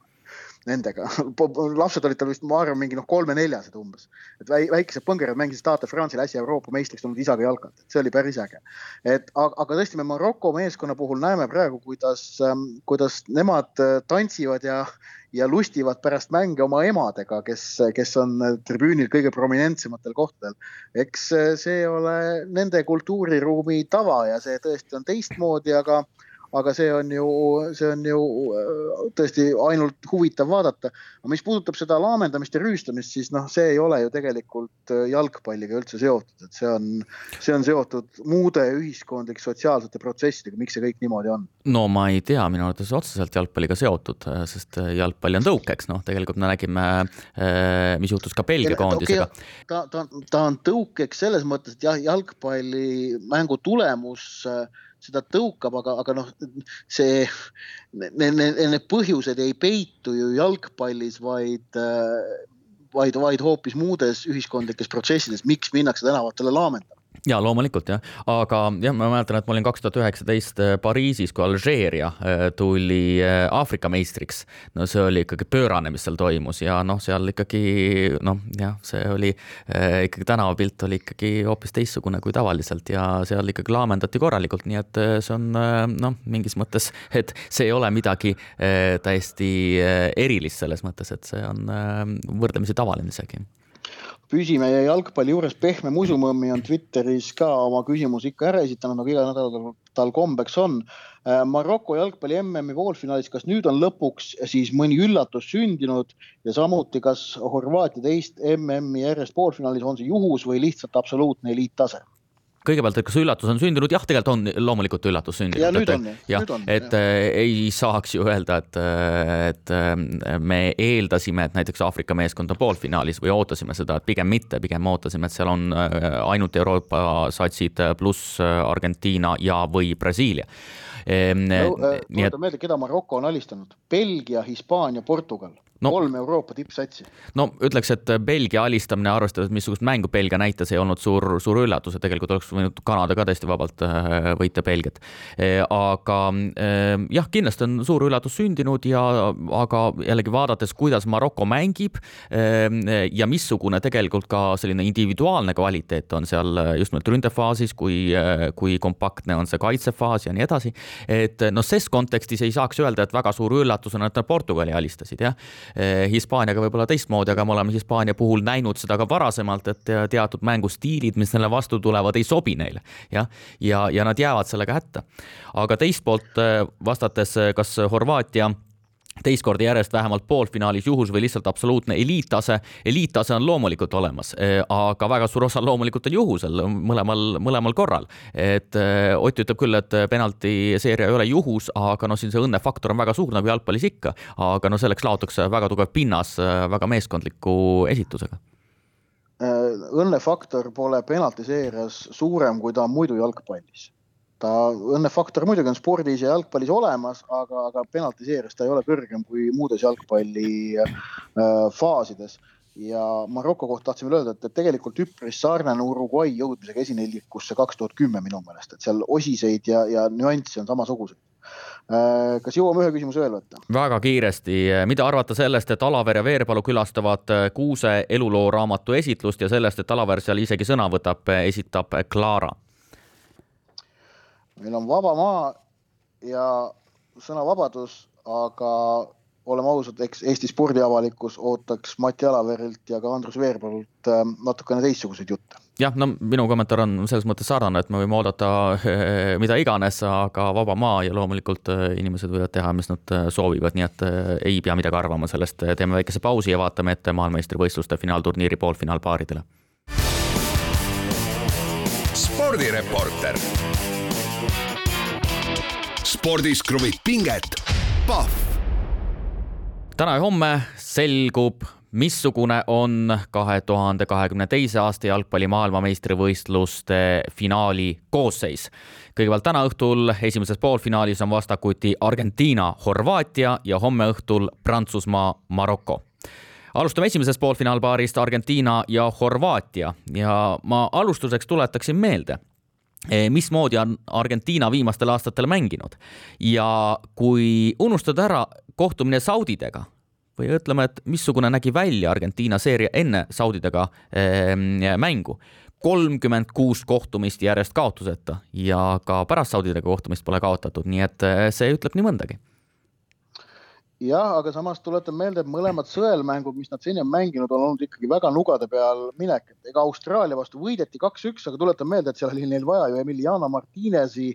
nendega. lapsed olid tal vist, ma arvan, mingi noh, kolme-neljased umbes. et väikesed põngerad mängisid Stade France'il äsja Euroopa meistriks tulnud isaga jalkat, see oli päris äge. et aga, aga tõesti, me Maroko meeskonna puhul näeme praegu, kuidas, ähm, kuidas nemad äh, tantsivad ja, ja lustivad pärast mänge oma emadega, kes, kes on tribüünil kõige prominentsematel kohtadel. eks äh, see ole nende kultuuriruumi tava ja see tõesti on teistmoodi, aga aga see on ju, see on ju äh, tõesti ainult huvitav vaadata. aga mis puudutab seda laamendamist ja rüüstamist, siis noh, see ei ole ju tegelikult äh, jalgpalliga üldse seotud, et see on, see on seotud muude ühiskondlike sotsiaalsete protsessidega, miks see kõik niimoodi on? no ma ei tea, minu arvates otseselt jalgpalliga seotud, äh, sest jalgpall on tõukeks, noh, tegelikult me nägime, mis juhtus ka Belgia koondisega. ta, ta, ta on tõukeks selles mõttes, et jah, jalgpallimängu tulemus äh, seda tõukab, aga, aga noh, see, need, need põhjused ei peitu ju jalgpallis, vaid, vaid, vaid hoopis muudes ühiskondlikes protsessides, miks minnakse tänavatele laamendama ja loomulikult jah, aga jah, ma mäletan, et ma olin kaks tuhat üheksateist äh, Pariisis, kui Alžeeria äh, tuli äh, Aafrika meistriks. no see oli ikkagi pöörane, mis seal toimus ja noh, seal ikkagi noh, jah, see oli ikkagi tänavapilt oli ikkagi hoopis teistsugune kui tavaliselt ja seal ikkagi laamendati korralikult, nii et see on noh, mingis mõttes, et see ei ole midagi täiesti erilist selles mõttes, et see on võrdlemisi tavaline isegi püsime jalgpalli juures, Pehme Musumõmmi on Twitteris ka oma küsimuse ikka ära esitanud, nagu iga nädal tal kombeks on. Äh, Maroko jalgpalli MM-i poolfinaalis, kas nüüd on lõpuks siis mõni üllatus sündinud ja samuti, kas Horvaatia teist MM-i järjest poolfinaalis on see juhus või lihtsalt absoluutne eliittase? Kõigepealt, et kas üllatus on sündinud, jah, tegelikult on loomulikult üllatus sündinud. ja nüüd on, jah, et jah. Äh, ei saaks ju öelda, et, äh, et äh, me eeldasime, et näiteks Aafrika meeskond on poolfinaalis või ootasime seda, et pigem mitte, pigem ootasime, et seal on ainult Euroopa satsid pluss Argentiina ja, või Brasiilia ehm, no,. tuletan et... meelde, keda Maroko on alistanud, Belgia, Hispaania, Portugal no, kolm Euroopa tippsatsi. no ütleks, et Belgia alistamine, arvestades, missugust mängu Belgia näitas, ei olnud suur, suur üllatus, et tegelikult oleks võinud Kanada ka täiesti vabalt äh, võita Belgiat. Äh, aga äh, jah, kindlasti on suur üllatus sündinud ja, aga jällegi vaadates, kuidas Maroko mängib ja missugune tegelikult ka selline individuaalne kvaliteet on seal just nimelt ründefaasis, kui, kui kompaktne on see kaitsefaas ja nii edasi. et noh, ses kontekstis ei saaks öelda, et väga suur üllatus on, et nad Portugali alistasid, jah Hispaaniaga võib-olla teistmoodi, aga me oleme Hispaania puhul näinud seda ka varasemalt, et teatud mängustiilid, mis neile vastu tulevad, ei sobi neile. jah, ja, ja, ja nad jäävad sellega hätta. aga teist poolt eh, vastates, kas Horvaatia teist korda järjest vähemalt poolfinaalis juhus või lihtsalt absoluutne eliittase. eliittase on loomulikult olemas, eh, aga väga suur osa loomulikult on juhusel mõlemal, mõlemal korral. et eh, Ott ütleb küll, et penaltiseeria ei ole juhus, aga noh, siin see õnnefaktor on väga suur nagu jalgpallis ikka, aga no selleks laotakse väga tugev pinnas eh, väga meeskondliku esitusega õnnefaktor pole penaltiseerias suurem, kui ta on muidu jalgpallis ta õnnefaktor muidugi on spordis ja jalgpallis olemas, aga, aga penaltiseerias ta ei ole kõrgem kui muudes jalgpalli äh, ja Maroko kohta tahtsime öelda, et, tegelikult üpris sarnane Uruguay jõudmisega esineljikusse kaks tuhat kümme minu meelest, et seal osiseid ja, ja nüansse on samasuguseid. Äh, kas jõuame ühe küsimuse veel võtta? väga kiiresti, mida arvata sellest, et Alaver ja Veerpalu külastavad Kuuse eluloo raamatu esitlust ja sellest, et Alaver seal isegi sõna võtab, esitab Clara meil on vaba maa ja sõnavabadus, aga oleme ausad, eks Eesti spordiavalikkus ootaks Mati Alaverilt ja ka Andrus Veerpalult ähm, natukene teistsuguseid jutte. jah, no minu kommentaar on selles mõttes sarnane, et me võime oodata äh, mida iganes, aga vaba maa ja loomulikult äh, inimesed võivad teha, mis nad äh, soovivad, nii et ei pea midagi arvama sellest. teeme väikese pausi ja vaatame ette maailmameistrivõistluste finaalturniiri poolfinaalpaaridele. spordireporter spordis kruvib pinget, Pahv. täna ja homme selgub, missugune on kahe tuhande kahekümne teise aasta jalgpalli maailmameistrivõistluste finaali koosseis. kõigepealt täna õhtul esimeses poolfinaalis on vastakuti Argentiina, Horvaatia ja homme õhtul Prantsusmaa, Maroko alustame esimesest poolfinaalpaarist Argentiina ja Horvaatia ja ma alustuseks tuletaksin meelde, mismoodi on Argentiina viimastel aastatel mänginud? Ja kui unustada ära kohtumine Saudidega või ütleme, et missugune nägi välja Argentiina seeria enne Saudidega eh, mängu, kolmkümmend kuus kohtumist järjest kaotuseta ja ka pärast Saudidega kohtumist pole kaotatud, nii et eh, see ütleb nii mõndagi jah, aga samas tuletan meelde, et mõlemad sõelmängud, mis nad seni on mänginud, on olnud ikkagi väga nugade peal minek, et ega Austraalia vastu võideti kaks-üks, aga tuletan meelde, et seal oli neil vaja ju Emiliano Martinezi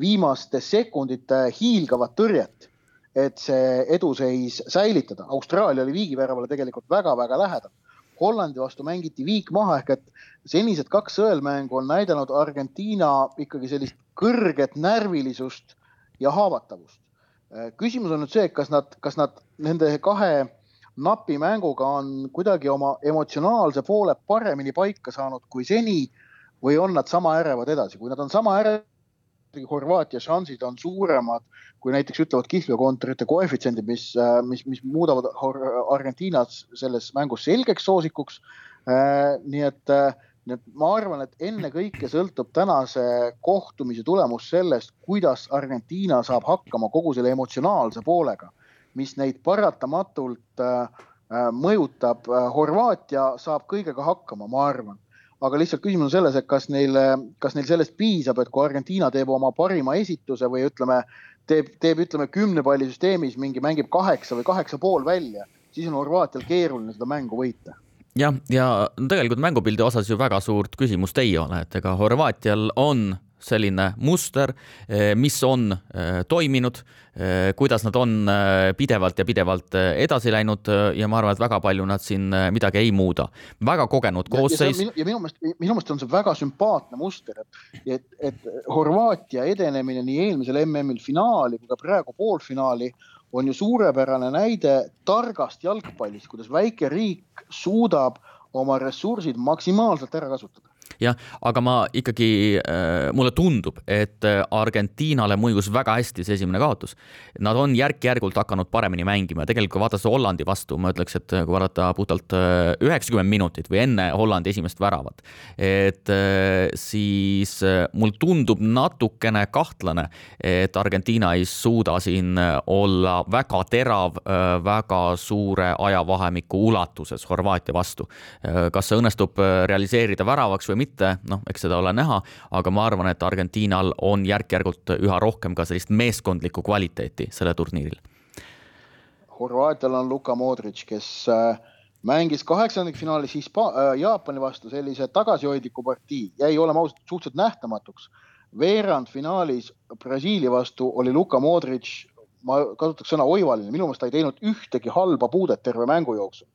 viimaste sekundite hiilgavat tõrjet, et see eduseis säilitada. Austraalia oli viigiväravale tegelikult väga-väga lähedal. Hollandi vastu mängiti viik maha ehk et senised kaks sõelmängu on näidanud Argentiina ikkagi sellist kõrget närvilisust ja haavatavust küsimus on nüüd see, kas nad, kas nad nende kahe napi mänguga on kuidagi oma emotsionaalse poole paremini paika saanud kui seni või on nad sama ärevad edasi, kui nad on sama ärevad, Horvaatia šansid on suuremad kui näiteks ütlevad kihlveokontorite koefitsiendid, mis, äh, mis, mis muudavad Argentiinas selles mängus selgeks soosikuks. Äh, nii et nii et ma arvan, et ennekõike sõltub tänase kohtumise tulemus sellest, kuidas Argentiina saab hakkama kogu selle emotsionaalse poolega, mis neid paratamatult äh, äh mõjutab. Äh, Horvaatia saab kõigega hakkama, ma arvan, aga lihtsalt küsimus on selles, et kas neil, kas neil sellest piisab, et kui Argentiina teeb oma parima esituse või ütleme, teeb, teeb, ütleme kümne palli süsteemis mingi mängib kaheksa või kaheksa pool välja, siis on Horvaatial keeruline seda mängu võita jah, ja tegelikult mängupildi osas ju väga suurt küsimust ei ole, et ega Horvaatial on selline muster, eh, mis on eh, toiminud, eh, kuidas nad on pidevalt ja pidevalt edasi läinud ja ma arvan, et väga palju nad siin midagi ei muuda. väga kogenud koosseis. ja minu meelest, minu meelest on see väga sümpaatne muster, et, et, et Horvaatia edenemine nii eelmisel MM-il finaali kui ka praegu poolfinaali on ju suurepärane näide targast jalgpallist, kuidas väike riik suudab oma ressursid maksimaalselt ära kasutada jah, aga ma ikkagi äh,, mulle tundub, et äh, Argentiinale mõjus väga hästi see esimene kaotus. Nad on järk-järgult hakanud paremini mängima ja tegelikult kui vaadata Hollandi vastu, ma ütleks, et kui vaadata puhtalt äh, üheksakümmend minutit või enne Hollandi esimest väravat, et äh, siis äh, mul tundub natukene kahtlane, et Argentiina ei suuda siin olla väga terav äh,, väga suure ajavahemiku ulatuses Horvaatia vastu. Äh, kas see õnnestub realiseerida väravaks või mitte? Mitte, noh, eks seda ole näha, aga ma arvan, et Argentiinal on järk-järgult üha rohkem ka sellist meeskondlikku kvaliteeti sellel turniiril. Horvaatial on Luka Modric, kes äh, mängis kaheksandikfinaalis Hispa-, äh, Jaapani vastu sellise tagasihoidliku partii, jäi olema ausalt suhteliselt nähtamatuks. veerandfinaalis Brasiilia vastu oli Luka Modric, ma kasutaks sõna oivaline, minu meelest ta ei teinud ühtegi halba puudet terve mängu jooksul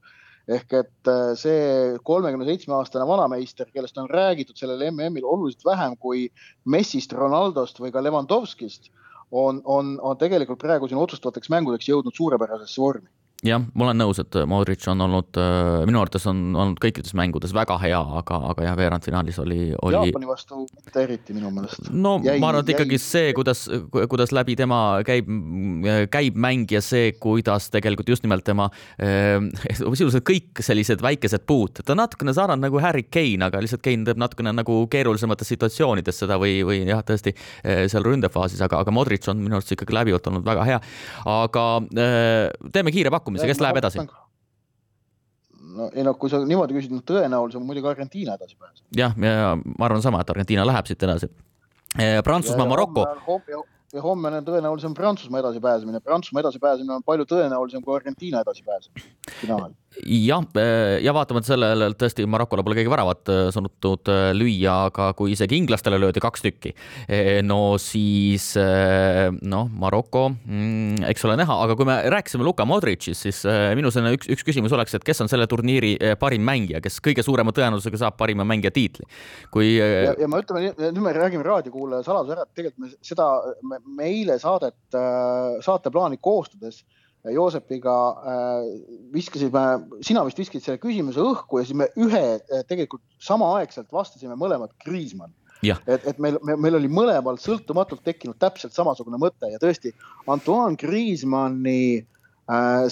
ehk et äh, see kolmekümne seitsme aastane vanameister, kellest on räägitud sellel MM-il oluliselt vähem kui Messist, Ronaldost või ka Levandovskist, on, on, on tegelikult praegu siin otsustavateks mängudeks jõudnud suurepärasesse vormi jah, ma olen nõus, et Modric on olnud, äh, minu arvates on olnud kõikides mängudes väga hea, aga, aga jah, veerandfinaalis oli, oli. Jaapani vastu mitte eriti minu meelest. no jäi, ma arvan, et ikkagi see, kuidas, kuidas läbi tema käib, käib mäng ja see, kuidas tegelikult just nimelt tema äh,, sisuliselt kõik sellised väikesed puud, ta natukene sarnane nagu Harry Kane, aga lihtsalt Kane teeb natukene nagu keerulisemates situatsioonides seda või, või jah, tõesti äh, seal ründefaasis, aga, aga Modric on minu arust ikkagi läbivalt olnud väga hea. aga äh, teeme kiire pakku pakkumise, kes läheb edasi? no ei no kui sa niimoodi küsid, no tõenäolisem muidugi Argentiina edasi pääseb. jah, ja ma arvan sama, et Argentiina läheb siit edasi. Eh, Prantsusmaa, Maroko ja homme on tõenäolisem Prantsusmaa edasipääsemine. Prantsusmaa edasipääsemine on palju tõenäolisem kui Argentiina edasipääsemine finaali. Jah, eh, ja vaatamata sellele, tõesti Marokole pole keegi väravat eh, suutnud eh, lüüa, aga kui isegi inglastele löödi kaks tükki, no siis noh, Maroko, mm, eks ole näha, aga kui me rääkisime Luka Modricist, siis minu selline üks, üks küsimus oleks, et kes on selle turniiri parim mängija, kes kõige suurema tõenäosusega saab parima mängija tiitli? kui ja, ma ütlen, nüüd me räägime raadiokuulaja saladuse ära, et tegelikult me seda me me eile saadet, saateplaani koostades Joosepiga äh, viskasime, sina vist viskasid selle küsimuse õhku ja siis me ühe tegelikult samaaegselt vastasime mõlemad Kriismann. et, et meil, meil oli mõlemal sõltumatult tekkinud täpselt samasugune mõte ja tõesti Antoine Kriismanni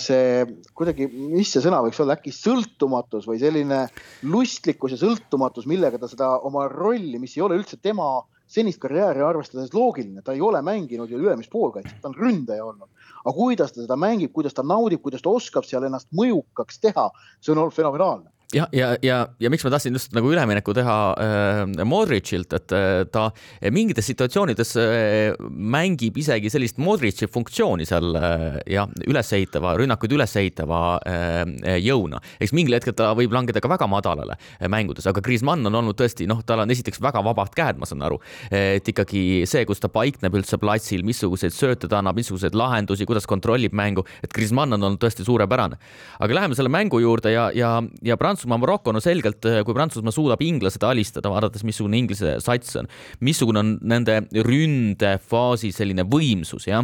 see kuidagi, mis see sõna võiks olla, äkki sõltumatus või selline lustlikkus ja sõltumatus, millega ta seda oma rolli, mis ei ole üldse tema senist karjääri arvestades loogiline, ta ei ole mänginud ju ülemist poolkaitset, ta on ründaja olnud. Aga kuidas ta seda mängib, kuidas ta naudib, kuidas ta oskab seal ennast mõjukaks teha, see on olnud fenomenaalne ja, ja, ja, ja miks ma tahtsin just nagu ülemineku teha äh, Modricilt, et äh, ta mingites situatsioonides äh, mängib isegi sellist Modrici funktsiooni seal äh, ja ülesehitava, rünnakuid ülesehitava äh, jõuna. eks mingil hetkel ta võib langeda ka väga madalale äh, mängudes, aga Griezmann on olnud tõesti, noh, tal on esiteks väga vabad käed, ma saan aru, et ikkagi see, kus ta paikneb üldse platsil, missuguseid sööte ta annab, missuguseid lahendusi, kuidas kontrollib mängu, et Griezmann on olnud tõesti suurepärane. aga läheme selle mängu juurde ja, ja, ja Prantsusmaa Prantsusmaa, Maroko, no selgelt, eh, kui Prantsusmaa suudab inglased alistada, vaadates, missugune Inglise sats on, missugune on nende ründefaasi selline võimsus, jah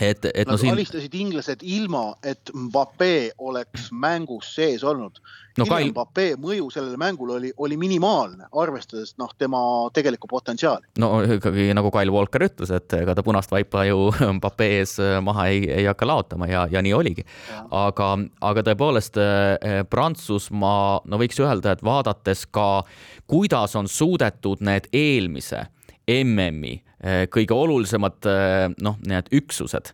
et, et Nad no siin. alistasid inglased ilma, et Mbappe oleks mängus sees olnud. no Kail... Mbappe mõju sellele mängule oli, oli minimaalne, arvestades noh, tema tegelikku potentsiaali. no ikkagi nagu Kyle Walker ütles, et ega ta punast vaipa ju Mbappe ees maha ei, ei hakka laotama ja, ja nii oligi. aga, aga tõepoolest eh, Prantsusmaa, no võiks öelda, et vaadates ka, kuidas on suudetud need eelmise MM-i kõige olulisemad noh, need üksused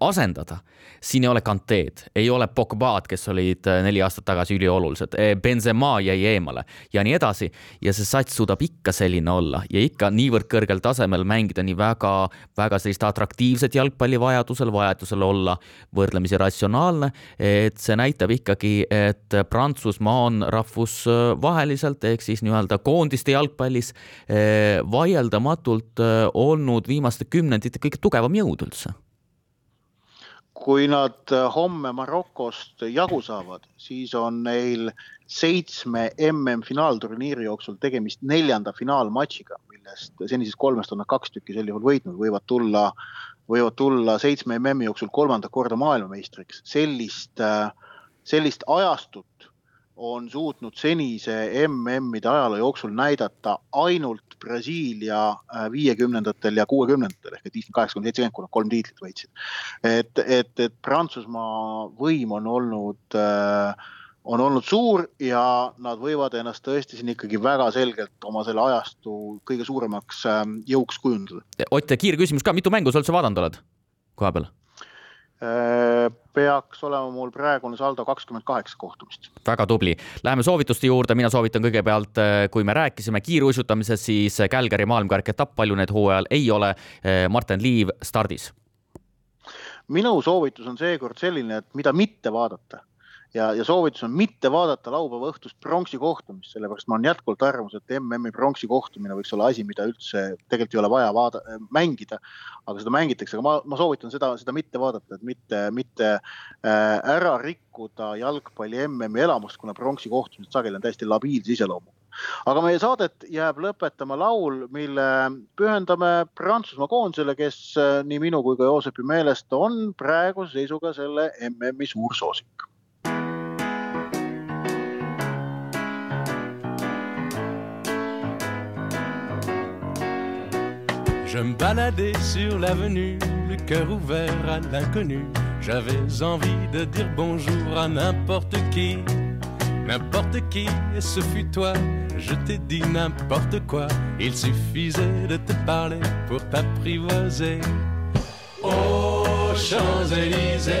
asendada siin ei ole Kanteed, ei ole Pogba'd, kes olid neli aastat tagasi üliolulised, Benzema jäi eemale ja nii edasi. ja see sats suudab ikka selline olla ja ikka niivõrd kõrgel tasemel mängida nii väga, väga sellist atraktiivset jalgpalli vajadusel, vajadusel olla võrdlemisi ratsionaalne. et see näitab ikkagi, et Prantsusmaa on rahvusvaheliselt ehk siis nii-öelda koondiste jalgpallis vaieldamatult olnud viimaste kümnendite kõige tugevam jõud üldse kui nad äh, homme Marokost jagu saavad, siis on neil seitsme MM-finaalturniiri jooksul tegemist neljanda finaalmatšiga, millest senisest kolmest on nad kaks tükki sel juhul võitnud, võivad tulla, võivad tulla seitsme MM-i jooksul kolmandat korda maailmameistriks. sellist, äh, sellist ajastut on suutnud senise MM-ide ajaloo jooksul näidata ainult Brasiilia äh, viiekümnendatel ja kuuekümnendatel ehk et viiskümmend, kaheksakümmend, seitsekümmend, kui nad kolm tiitlit võitsid. et, et, et Prantsusmaa võim on olnud äh, on olnud suur ja nad võivad ennast tõesti siin ikkagi väga selgelt oma selle ajastu kõige suuremaks ähm, jõuks kujundada. Ott, kiirküsimus ka, mitu mängu sa üldse vaadanud oled koha peal? Äh, peaks olema mul praegune saldo kakskümmend kaheksa kohtumist. väga tubli. Läheme soovituste juurde, mina soovitan kõigepealt, äh, kui me rääkisime kiiruisutamisest, siis Kälgari maailmakarikaetapp, palju neid hooajal ei ole. Äh, Martin Liiv stardis. minu soovitus on seekord selline, et mida mitte vaadata ja, ja soovitus on mitte vaadata laupäeva õhtust pronksi kohtumist, sellepärast ma olen jätkuvalt arvamus, et MM-i pronksi kohtumine võiks olla asi, mida üldse tegelikult ei ole vaja vaada, mängida. aga seda mängitakse, aga ma, ma soovitan seda, seda mitte vaadata, et mitte, mitte äh, ära rikkuda jalgpalli MM-i elamust, kuna pronksi kohtumised sageli on täiesti labiilse iseloomuga aga meie saadet jääb lõpetama laul, mille pühendame Prantsusmaa koondisele, kes äh, nii minu kui ka Joosepi meelest on praeguse seisuga selle MM-i suur Je me baladais sur l'avenue, le cœur ouvert à l'inconnu. J'avais envie de dire bonjour à n'importe qui, n'importe qui, et ce fut toi. Je t'ai dit n'importe quoi, il suffisait de te parler pour t'apprivoiser. Aux Champs-Élysées,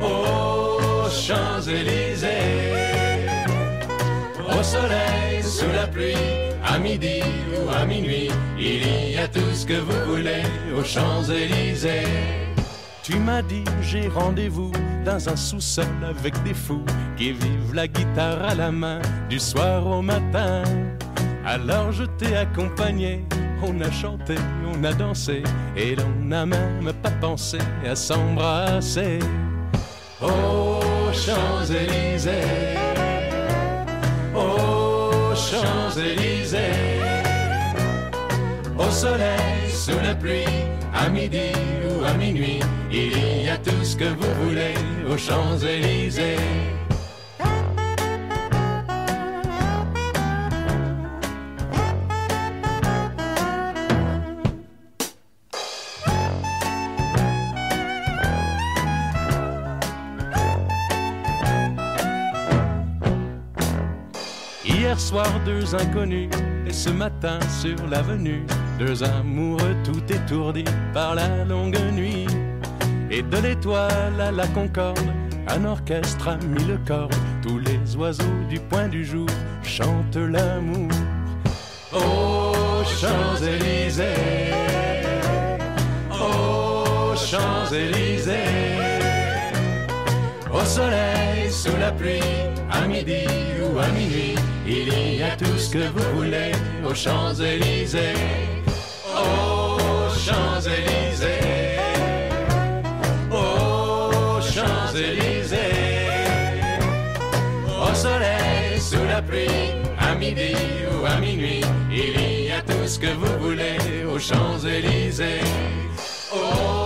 aux Champs-Élysées, au soleil, sous la pluie à midi ou à minuit, il y a tout ce que vous voulez aux Champs-Élysées. Tu m'as dit j'ai rendez-vous dans un sous-sol avec des fous qui vivent la guitare à la main du soir au matin. Alors je t'ai accompagné, on a chanté, on a dansé et l'on n'a même pas pensé à s'embrasser. Aux Champs-Élysées, Champs-Élysées, au soleil, sous la pluie, à midi ou à minuit, il y a tout ce que vous voulez aux Champs-Élysées. Soir, deux inconnus, et ce matin sur l'avenue, deux amoureux tout étourdis par la longue nuit. Et de l'étoile à la concorde, un orchestre a mis le corps. Tous les oiseaux du point du jour chantent l'amour. Aux Champs-Élysées, aux Champs-Élysées, au soleil, sous la pluie, à midi ou à minuit, il y a tout ce que vous voulez aux Champs-Élysées. Aux Champs-Élysées, aux Champs-Élysées, au soleil, sous la pluie, à midi ou à minuit, il y a tout ce que vous voulez aux Champs-Élysées. Aux